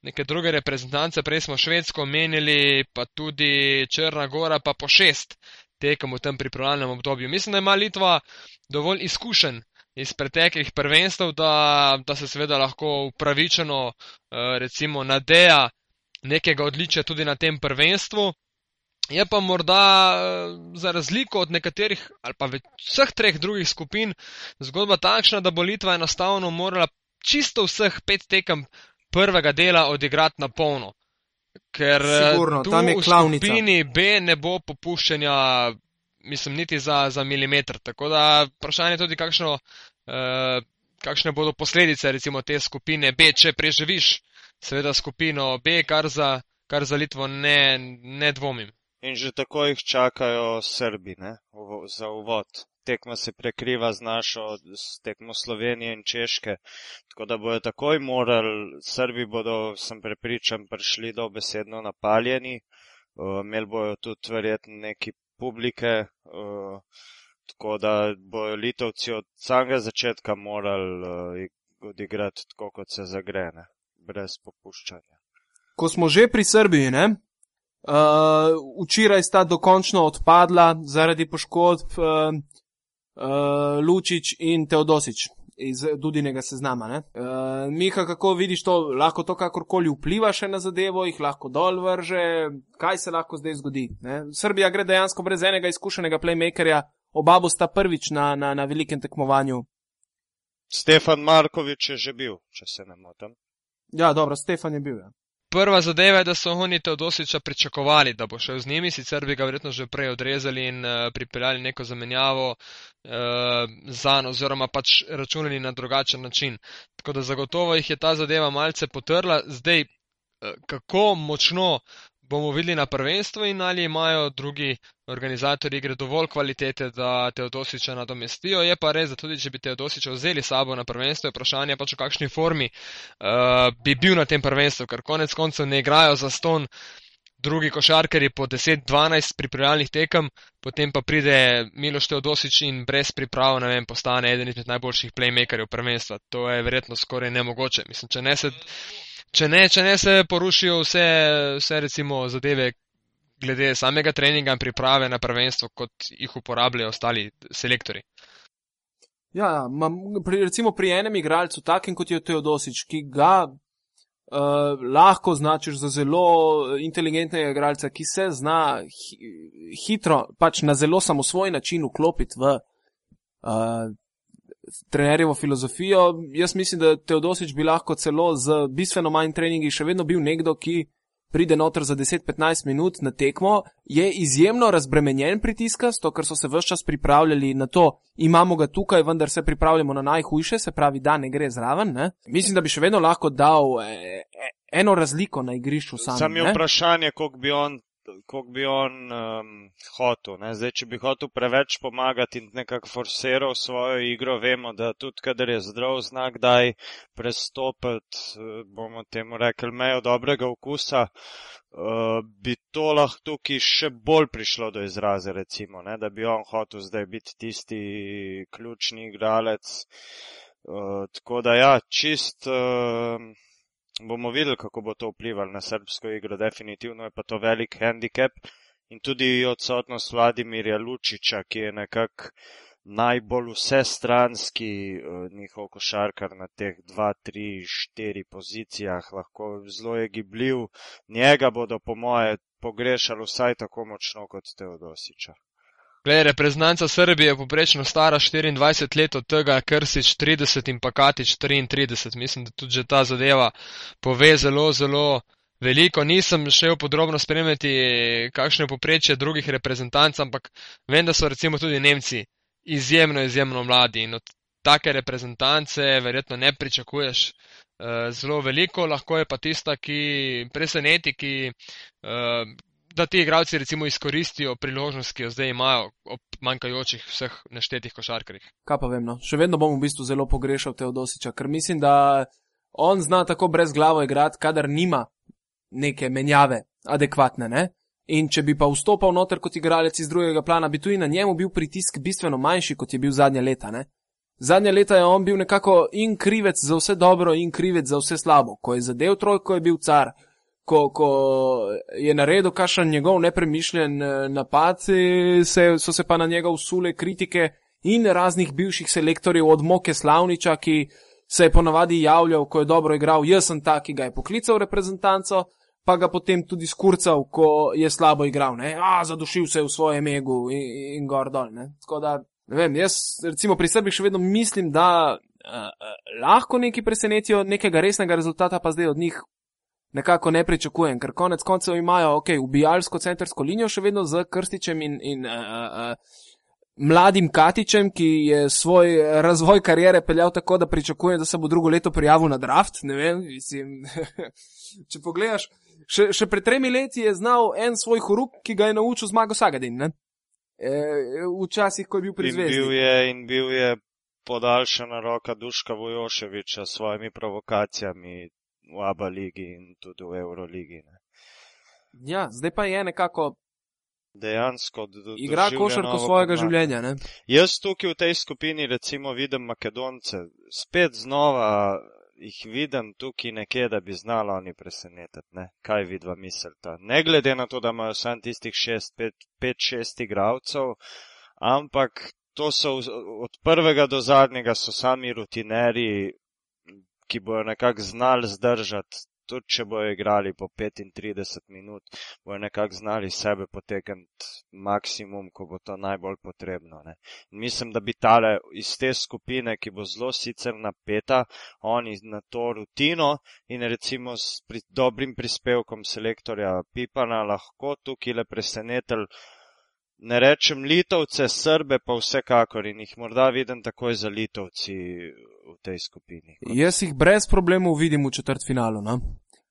neke druge reprezentance, prej smo Švedsko omenili, pa tudi Črna Gora, pa po 6 tekem v tem pripravljalnem obdobju. Mislim, da ima Litva dovolj izkušen iz preteklih prvenstv, da, da se seveda lahko upravičeno recimo nadeja nekega odličja tudi na tem prvenstvu. Je pa morda za razliko od nekaterih ali pa vseh treh drugih skupin zgodba takšna, da bo Litva enostavno morala čisto vseh pet tekem prvega dela odigrati na polno. Ker Sigurno, tu tam je v klavnica. skupini B ne bo popuščanja, mislim, niti za, za milimeter. Tako da vprašanje je tudi, kakšno, uh, kakšne bodo posledice recimo te skupine B, če preživiš seveda skupino B, kar za, kar za Litvo ne, ne dvomim. In že tako jih čakajo Srbi, ne, za uvod. Tekma se prekriva z našo, s tekmo Slovenije in Češke, tako da bojo takoj morali, Srbi bodo, sem prepričan, prišli dobesedno napaljeni, uh, imeli bojo tudi verjetno neki publike, uh, tako da bojo Litovci od samega začetka morali uh, odigrati tako, kot se zagrene, brez popuščanja. Ko smo že pri Srbiji, ne? Uh, včeraj sta dokončno odpadla zaradi poškodb uh, uh, Lučič in Teodosič iz Dudinega seznama. ne. Uh, Miha, kako vidiš to, lahko to kakorkoli vpliva še na zadevo, jih lahko dol vrže, kaj se lahko zdaj zgodi? Ne? Srbija gre dejansko brez enega izkušenega playmakerja, oba bosta prvič na, na, na velikem tekmovanju. Stefan Markovič je že bil, če se ne motim. Ja, dobro, Stefan je bil. Ja. Prva zadeva je, da so oni Teodosiča pričakovali, da bo šel z njimi, sicer bi ga verjetno že prej odrezali in uh, pripeljali neko zamenjavo uh, za, oziroma pač računali na drugačen način. Tako da zagotovo jih je ta zadeva malce potrla. Zdaj, uh, kako močno bomo videli na prvenstvu in ali imajo drugi organizatorji igre dovolj kvalitete, da Teodosiča nadomestijo. Je pa res, da tudi če bi Teodosiča vzeli sabo na prvenstvo, je vprašanje pač v kakšni formi uh, bi bil na tem prvenstvu, ker konec koncev ne igrajo za ston drugi košarkari po 10-12 pripravljalnih tekem, potem pa pride Miloš Teodosič in brez priprav, ne vem, postane eden izmed najboljših playmakerjev prvenstva. To je verjetno skoraj nemogoče. Mislim, če ne se, če ne, če ne se porušijo vse, vse recimo zadeve glede samega treninga in priprave na prvenstvo, kot jih uporabljajo ostali selektori. Ja, ma, pri, recimo pri enem igralcu, takem kot je Teodosič, ki ga uh, lahko značiš za zelo inteligentnega igralca, ki se zna hi, hitro, pač na zelo samosvoj način vklopiti v uh, trenerjevo filozofijo. Jaz mislim, da Teodosič bi lahko celo z bistveno manj treningi še vedno bil nekdo, ki pride noter za 10-15 minut na tekmo, je izjemno razbremenjen pritiska, to, ker so se vse čas pripravljali na to, imamo ga tukaj, vendar se pripravljamo na najhujše, se pravi, da ne gre zraven. Ne? Mislim, da bi še vedno lahko dal e, e, eno razliko na igrišču samem. Sam je vprašanje, koliko bi on kako bi on um, hotel. Ne? Zdaj, če bi hotel preveč pomagati in nekako forsiral svojo igro, vemo, da tudi, kadar je zdrav znak, da je prestopiti, eh, bomo temu rekli, mejo dobrega okusa, uh, bi to lahko tukaj še bolj prišlo do izraza, recimo, ne? da bi on hotel zdaj biti tisti ključni igralec. Uh, tako da ja, čist. Uh, bomo videli, kako bo to vplivalo na srpsko igro. Definitivno je pa to velik handicap in tudi odsotnost Vladimirja Lučiča, ki je nekako najbolj vsestranski uh, njihov košarkar na teh 2, 3, 4 pozicijah, lahko zelo je gibljiv. Njega bodo, po moje, pogrešali vsaj tako močno kot Teodosiča. Glede, reprezentanca Srbije je poprečno stara 24 let, od tega Krsič 30 in Pakatič 33. Mislim, da tudi že ta zadeva pove zelo, zelo veliko. Nisem šel podrobno spremljati, kakšno je poprečje drugih reprezentanc, ampak vem, da so recimo tudi Nemci izjemno, izjemno mladi in od take reprezentance verjetno ne pričakuješ. Uh, zelo veliko, lahko je pa tista, ki preseneti, ki uh, da ti igralci recimo izkoristijo priložnost, ki jo zdaj imajo ob manjkajočih vseh neštetih košarkarjih. Kaj pa vem, no? še vedno bom v bistvu zelo pogrešal Teodosiča, ker mislim, da on zna tako brez glavo igrati, kadar nima neke menjave adekvatne. Ne? In če bi pa vstopal noter kot igralec iz drugega plana, bi tudi na njemu bil pritisk bistveno manjši, kot je bil zadnja leta. Ne? Zadnja leta je on bil nekako in krivec za vse dobro, in krivec za vse slabo. Ko je zadev trojko, je bil car ko, ko je naredil kakšen njegov nepremišljen eh, napad, se, so se pa na njega usule kritike in raznih bivših selektorjev od Moke Slavniča, ki se je ponavadi javljal, ko je dobro igral, jaz sem ta, ki ga je poklical reprezentanco, pa ga potem tudi skurcal, ko je slabo igral, ne, a zadušil se v svojem egu in, in gor dol, ne. Tako da, ne vem, jaz recimo pri sebi še vedno mislim, da uh, uh, lahko neki presenetijo, nekega resnega rezultata pa zdaj od njih nekako ne pričakujem, ker konec koncev imajo ok, ubijalsko centrsko linijo še vedno z Krstičem in, in uh, uh, mladim Katičem, ki je svoj razvoj karijere peljal tako, da pričakujem, da se bo drugo leto prijavil na draft. Ne vem, mislim, če pogledaš, še, še pred tremi leti je znal en svoj horuk, ki ga je naučil zmago Sagadin. Ne? E, včasih, ko je bil pri zvezdi. In bil je, in bil je podaljšana roka Duška Vojoševiča s svojimi provokacijami, v Abu Leigi in tudi v Euroligi. Ne. Ja, zdaj pa je nekako. Dejansko. Igra košarko svojega življenja. Ne? Jaz tukaj v tej skupini recimo vidim Makedonce. Spet znova jih vidim tukaj nekje, da bi znala oni presenetiti. Ne? Kaj vidva mislita? Ne glede na to, da imajo samo tistih 5-6 igralcev, ampak to so od prvega do zadnjega so sami rutineri, ki bojo nekako znali zdržati, tudi če bojo igrali po 35 minut, bojo nekako znali sebe potegniti maksimum, ko bo to najbolj potrebno. Ne. Mislim, da bi tale iz te skupine, ki bo zelo sicer napeta, oni na to rutino in recimo s pri, dobrim prispevkom selektorja Pipana lahko tukaj le presenetili ne rečem Litovce, Srbe pa vsekakor in jih morda vidim takoj za Litovci v tej skupini. Jaz jih brez problemov vidim v četrtfinalu. No?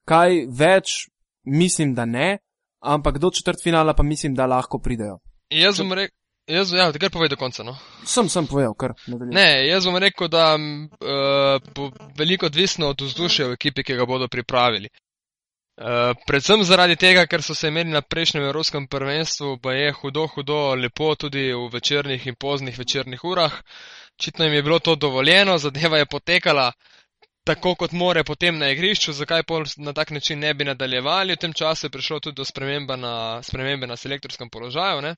Kaj več, mislim, da ne, ampak do četrtfinala pa mislim, da lahko pridejo. Jaz bom rekel. Jaz, ja, kar povej do konca. No. Sem, sem povedal, kar. Ne, jaz bom rekel, da uh, bo veliko odvisno od vzdušja v ekipi, ki ga bodo pripravili. Eh, predvsem zaradi tega, ker so se imeli na prejšnjem evropskem prvenstvu, pa je hudo, hudo lepo tudi v večernih in poznih večernih urah. Očitno jim je bilo to dovoljeno, zadeva je potekala tako, kot more potem na igrišču, zakaj pol na tak način ne bi nadaljevali. V tem času je prišlo tudi do spremembe na, spremembe na selektorskem položaju. Ne?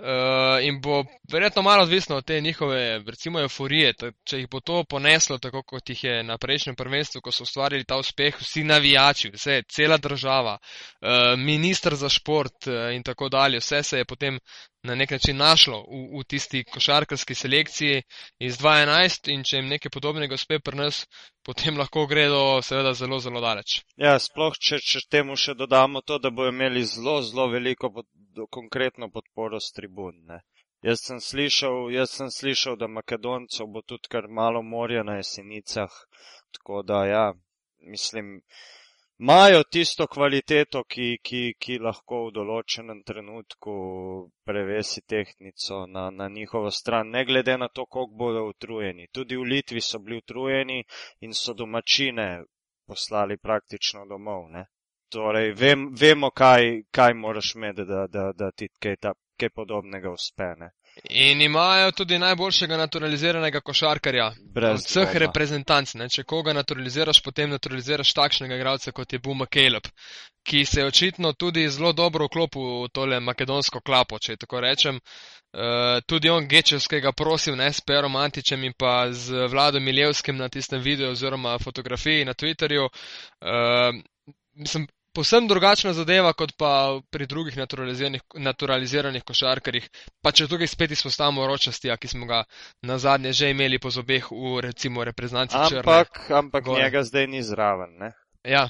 Uh, in bo verjetno malo odvisno od te njihove, recimo, euforije, če jih bo to poneslo, tako kot jih je na prejšnjem prvenstvu, ko so ustvarili ta uspeh, vsi navijači, vse, cela država, uh, ministr za šport uh, in tako dalje, vse se je potem na nek način našlo v, v tisti košarkarski selekciji iz 2011 in če jim nekaj podobnega uspe pri nas, potem lahko gredo seveda zelo, zelo daleč. Ja, sploh, če, če temu še dodamo to, da bojo imeli zelo, zelo veliko pod, konkretno podporo z tribun. Ne. Jaz sem, slišal, jaz sem slišal, da Makedoncev bo tudi kar malo morja na jesenicah, tako da ja, mislim, imajo tisto kvaliteto, ki, ki, ki lahko v določenem trenutku prevesi tehnico na, na njihovo stran, ne glede na to, koliko bodo utrujeni. Tudi v Litvi so bili utrujeni in so domačine poslali praktično domov. Ne? Torej, vem, vemo, kaj, kaj moraš imeti, da, da, da ti kaj, ta, kaj podobnega uspene. In imajo tudi najboljšega naturaliziranega košarkarja. Brez vseh dvoma. reprezentanc. Ne? Če koga naturaliziraš, potem naturaliziraš takšnega igralca, kot je Buma Caleb, ki se je očitno tudi zelo dobro vklopil v tole makedonsko klapo, če tako rečem. Uh, tudi on Gečevskega prosil, ne s Perom Antičem in pa z Vladom Miljevskim na tistem videu oziroma fotografiji na Twitterju. Uh, mislim, Povsem drugačna zadeva, kot pa pri drugih naturaliziranih, naturaliziranih košarkarjih. Pa če tukaj spet izpostavimo ročnostija, ki smo ga na zadnje že imeli po zobeh v recimo reprezentanci Črne. Ampak, ampak Gore. njega zdaj ni zraven. Ne? Ja,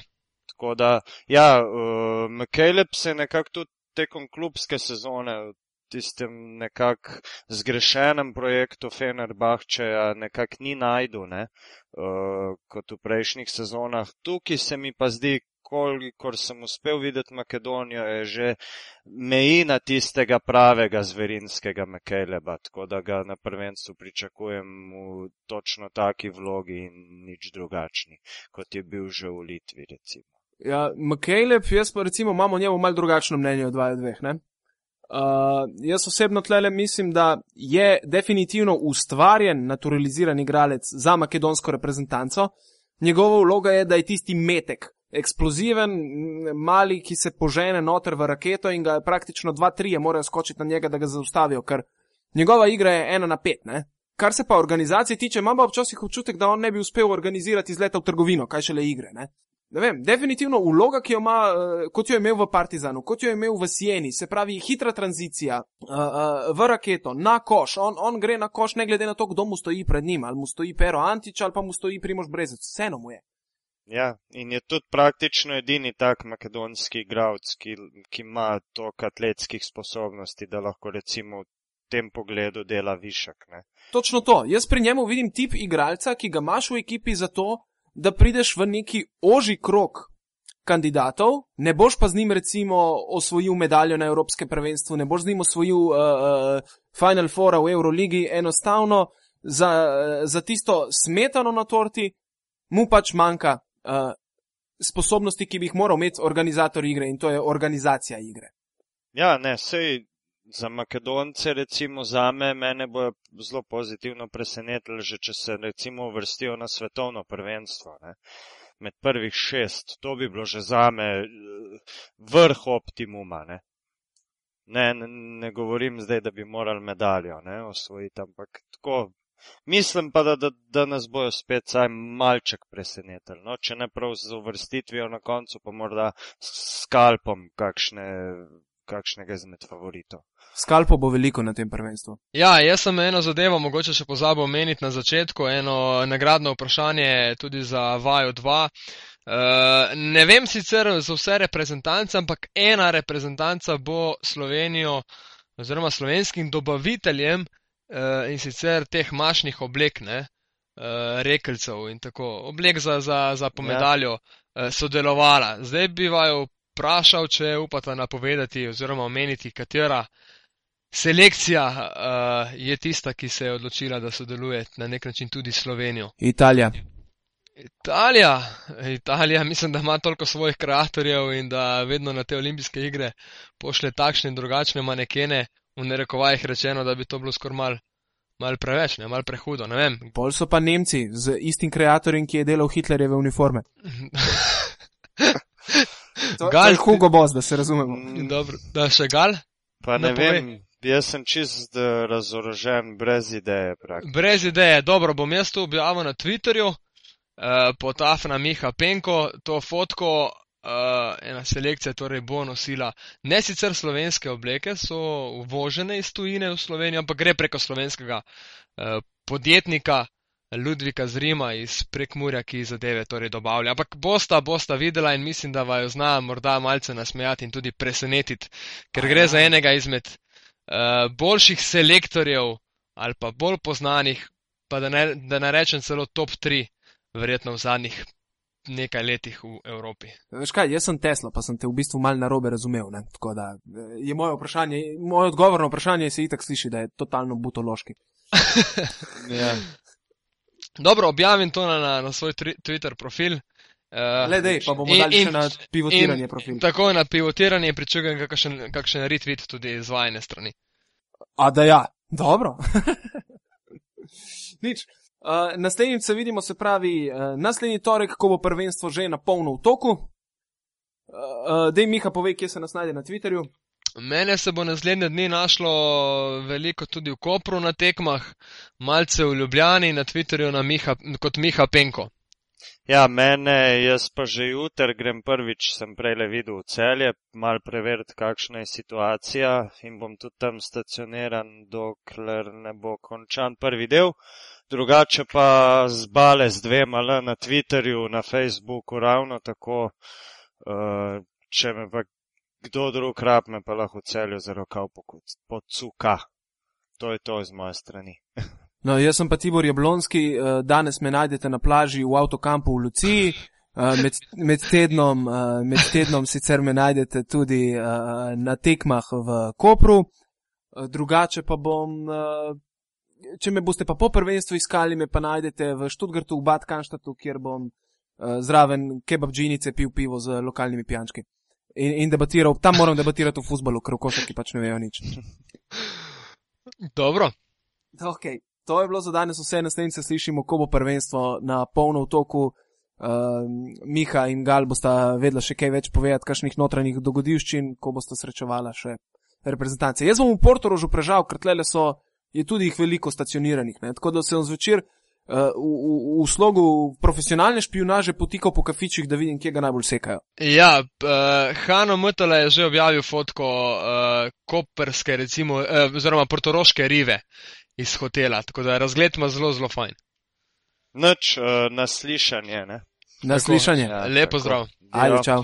Tako da, ja, uh, McCaleb se je nekako tudi tekom klubske sezone v tistem nekako zgrešenem projektu Fenerbahčeja nekako ni najdu, ne, uh, kot v prejšnjih sezonah. Tukaj se mi pa zdi, kolikor sem uspel videti Makedonijo, je že meji na tistega pravega zverinskega McCaleba, tako da ga na prvenstvu pričakujem v točno taki vlogi in nič drugačni, kot je bil že v Litvi, recimo. Ja, McCaleb, jaz pa recimo imam o njemu mal drugačno mnenje od dvaju dveh. Ne? Uh, jaz osebno tlele mislim, da je definitivno ustvarjen, naturaliziran igralec za makedonsko reprezentanco. Njegova vloga je, da je tisti metek, eksploziven, mali, ki se požene noter v raketo in ga praktično dva, trije morajo skočiti na njega, da ga zaustavijo, ker njegova igra je ena na pet. Ne? Kar se pa organizacije tiče, imam pa včasih občutek, da on ne bi uspel organizirati izleta v trgovino, kaj šele igre. Ne? Ne vem, definitivno vloga, ki jo ima, eh, kot jo je imel v Partizanu, kot jo je imel v Sieni, se pravi hitra tranzicija uh, uh, v raketo, na koš, on, on gre na koš, ne glede na to, kdo mu stoji pred njim, ali mu stoji Pero Antič ali pa mu stoji Primož Brezec, vseeno mu je. Ja, in je tudi praktično edini tak makedonski igralec, ki, ki ima toliko atletskih sposobnosti, da lahko recimo v tem pogledu dela višek. Ne? Točno to, jaz pri njemu vidim tip igralca, ki ga imaš v ekipi zato, da prideš v neki oži krok kandidatov, ne boš pa z njim recimo osvojil medaljo na Evropskem prvenstvu, ne boš z njim osvojil uh, uh, Final Four v Euroligi, enostavno za, uh, za tisto smetano na torti mu pač manjka uh, sposobnosti, ki bi jih moral imeti organizator igre in to je organizacija igre. Ja, ne, sej za Makedonce, recimo za me, mene bo zelo pozitivno presenetilo, že če se recimo uvrstijo na svetovno prvenstvo. Ne. Med prvih šest, to bi bilo že za me eh, vrh optimuma. Ne. Ne, ne, ne govorim zdaj, da bi morali medaljo ne, osvojiti, ampak tako. Mislim pa, da, da, da nas bojo spet saj malček presenetili. No? Če ne prav z uvrstitvijo na koncu, pa morda s skalpom kakšne, kakšnega izmed favoritov. Skalpo bo veliko na tem prvenstvu. Ja, jaz sem eno zadevo mogoče še pozabil omeniti na začetku, eno nagradno vprašanje tudi za Vaju 2. Uh, ne vem sicer za vse reprezentance, ampak ena reprezentanca bo Slovenijo oziroma slovenskim dobaviteljem uh, in sicer teh mašnih oblek, ne, uh, rekelcev in tako, oblek za, za, za pomedaljo uh, sodelovala. Zdaj bi vaju vprašal, če upata napovedati oziroma omeniti, katera selekcija uh, je tista, ki se je odločila, da sodeluje na nek način tudi Slovenijo. Italija. Italija, Italija, mislim, da ima toliko svojih kreatorjev in da vedno na te olimpijske igre pošle takšne in drugačne manekene, v narekovajih rečeno, da bi to bilo skoraj mal, mal preveč, ne, mal prehudo, ne vem. Bolj so pa Nemci z istim kreatorjem, ki je delal Hitlerjeve uniforme. To, Gal- to je Hugo Boss, da se razumemo. Mm, Dobro, da še gal? Pa ne Ne povej. vem, jaz sem čist eh, razorožen, brez ideje. Praktično. Brez ideje, dobro, bom jaz to objavil na Twitterju, eh, potafna Miha Penko, to fotko uh, ena selekcija torej bo nosila ne sicer slovenske obleke, so uvožene iz tujine v Slovenijo, ampak gre preko slovenskega uh, podjetnika Ludvika z Rima iz prekmurja, ki zadeve torej dobavlja. Ampak bosta, bosta videla in mislim, da vaju zna morda malce nasmejati in tudi presenetiti, ker gre za enega izmed uh, boljših selektorjev ali pa bolj poznanih, pa da ne, da ne rečem celo top 3, verjetno v zadnjih nekaj letih v Evropi. Veš kaj, jaz sem Tesla, pa sem te v bistvu mal narobe razumel. Ne? Tako da eh, je moje vprašanje, moj odgovor na vprašanje se itak sliši, da je totalno butološki. Ja. Dobro, objavim to na, na, na svoj Twitter profil. Uh, Le dej, pa bomo dali še na pivotiranje profil. Tako na pivotiranje pričakujem kakšen, kakšen retweet tudi z vajne strani. A da ja, dobro. Nič. Uh, naslednjič se vidimo, se pravi, uh, naslednji torek, ko bo prvenstvo že na polno v toku. Uh, uh, Dej Miha, povej, kje se nas najde na Twitterju. Mene se bo naslednje dni našlo veliko tudi v Kopru na tekmah, malce v Ljubljani na Twitterju na Miha, kot Miha Penko. Ja, mene, jaz pa že jutr grem prvič, sem prej le videl v celje, mal preveriti, kakšna je situacija in bom tudi tam stacioniran, dokler ne bo končan prvi del. Drugače pa zbale z dvema le na Twitterju, na Facebooku, ravno tako, uh, če me pa kdo drug rab, me pa lahko v celju za rokav pocuka. To je to iz moje strani. No, jaz sem pa Tibor Jablonski, uh, danes me najdete na plaži v avtokampu v Luciji. Uh, med, med, tednom, med tednom sicer me najdete tudi na tekmah v Kopru, drugače pa bom če me boste pa po prvenstvu iskali, me pa najdete v Študgartu, v Bad Kanštatu, kjer bom uh, zraven kebab džinice pil pivo z lokalnimi pijančki. In, in debatiral, tam moram debatirati o futbalu, ker košarki pač ne vejo nič. Dobro. Okay. To je bilo za danes vse, naslednjič se slišimo, ko bo prvenstvo na polno v toku. Uh, Miha in Gal bosta vedela še kaj več povedati, kakšnih notranjih dogodivščin, ko bosta srečevala še reprezentance. Jaz bom v Portorožu prežal, ker tlele so je tudi jih veliko stacioniranih. Ne? Tako da sem zvečer uh, v, v, v slogu profesionalne špionaže potikal po kafičih, da vidim, kje ga najbolj sekajo. Ja, uh, Hano Mutale je že objavil fotko uh, koperske, recimo, uh, oziroma portoroške rive iz hotela, tako da razgled ima zelo, zelo fajn. Noč uh, naslišanje, ne? Naslišanje. Ja, Lepo zdrav. Ajde, čau.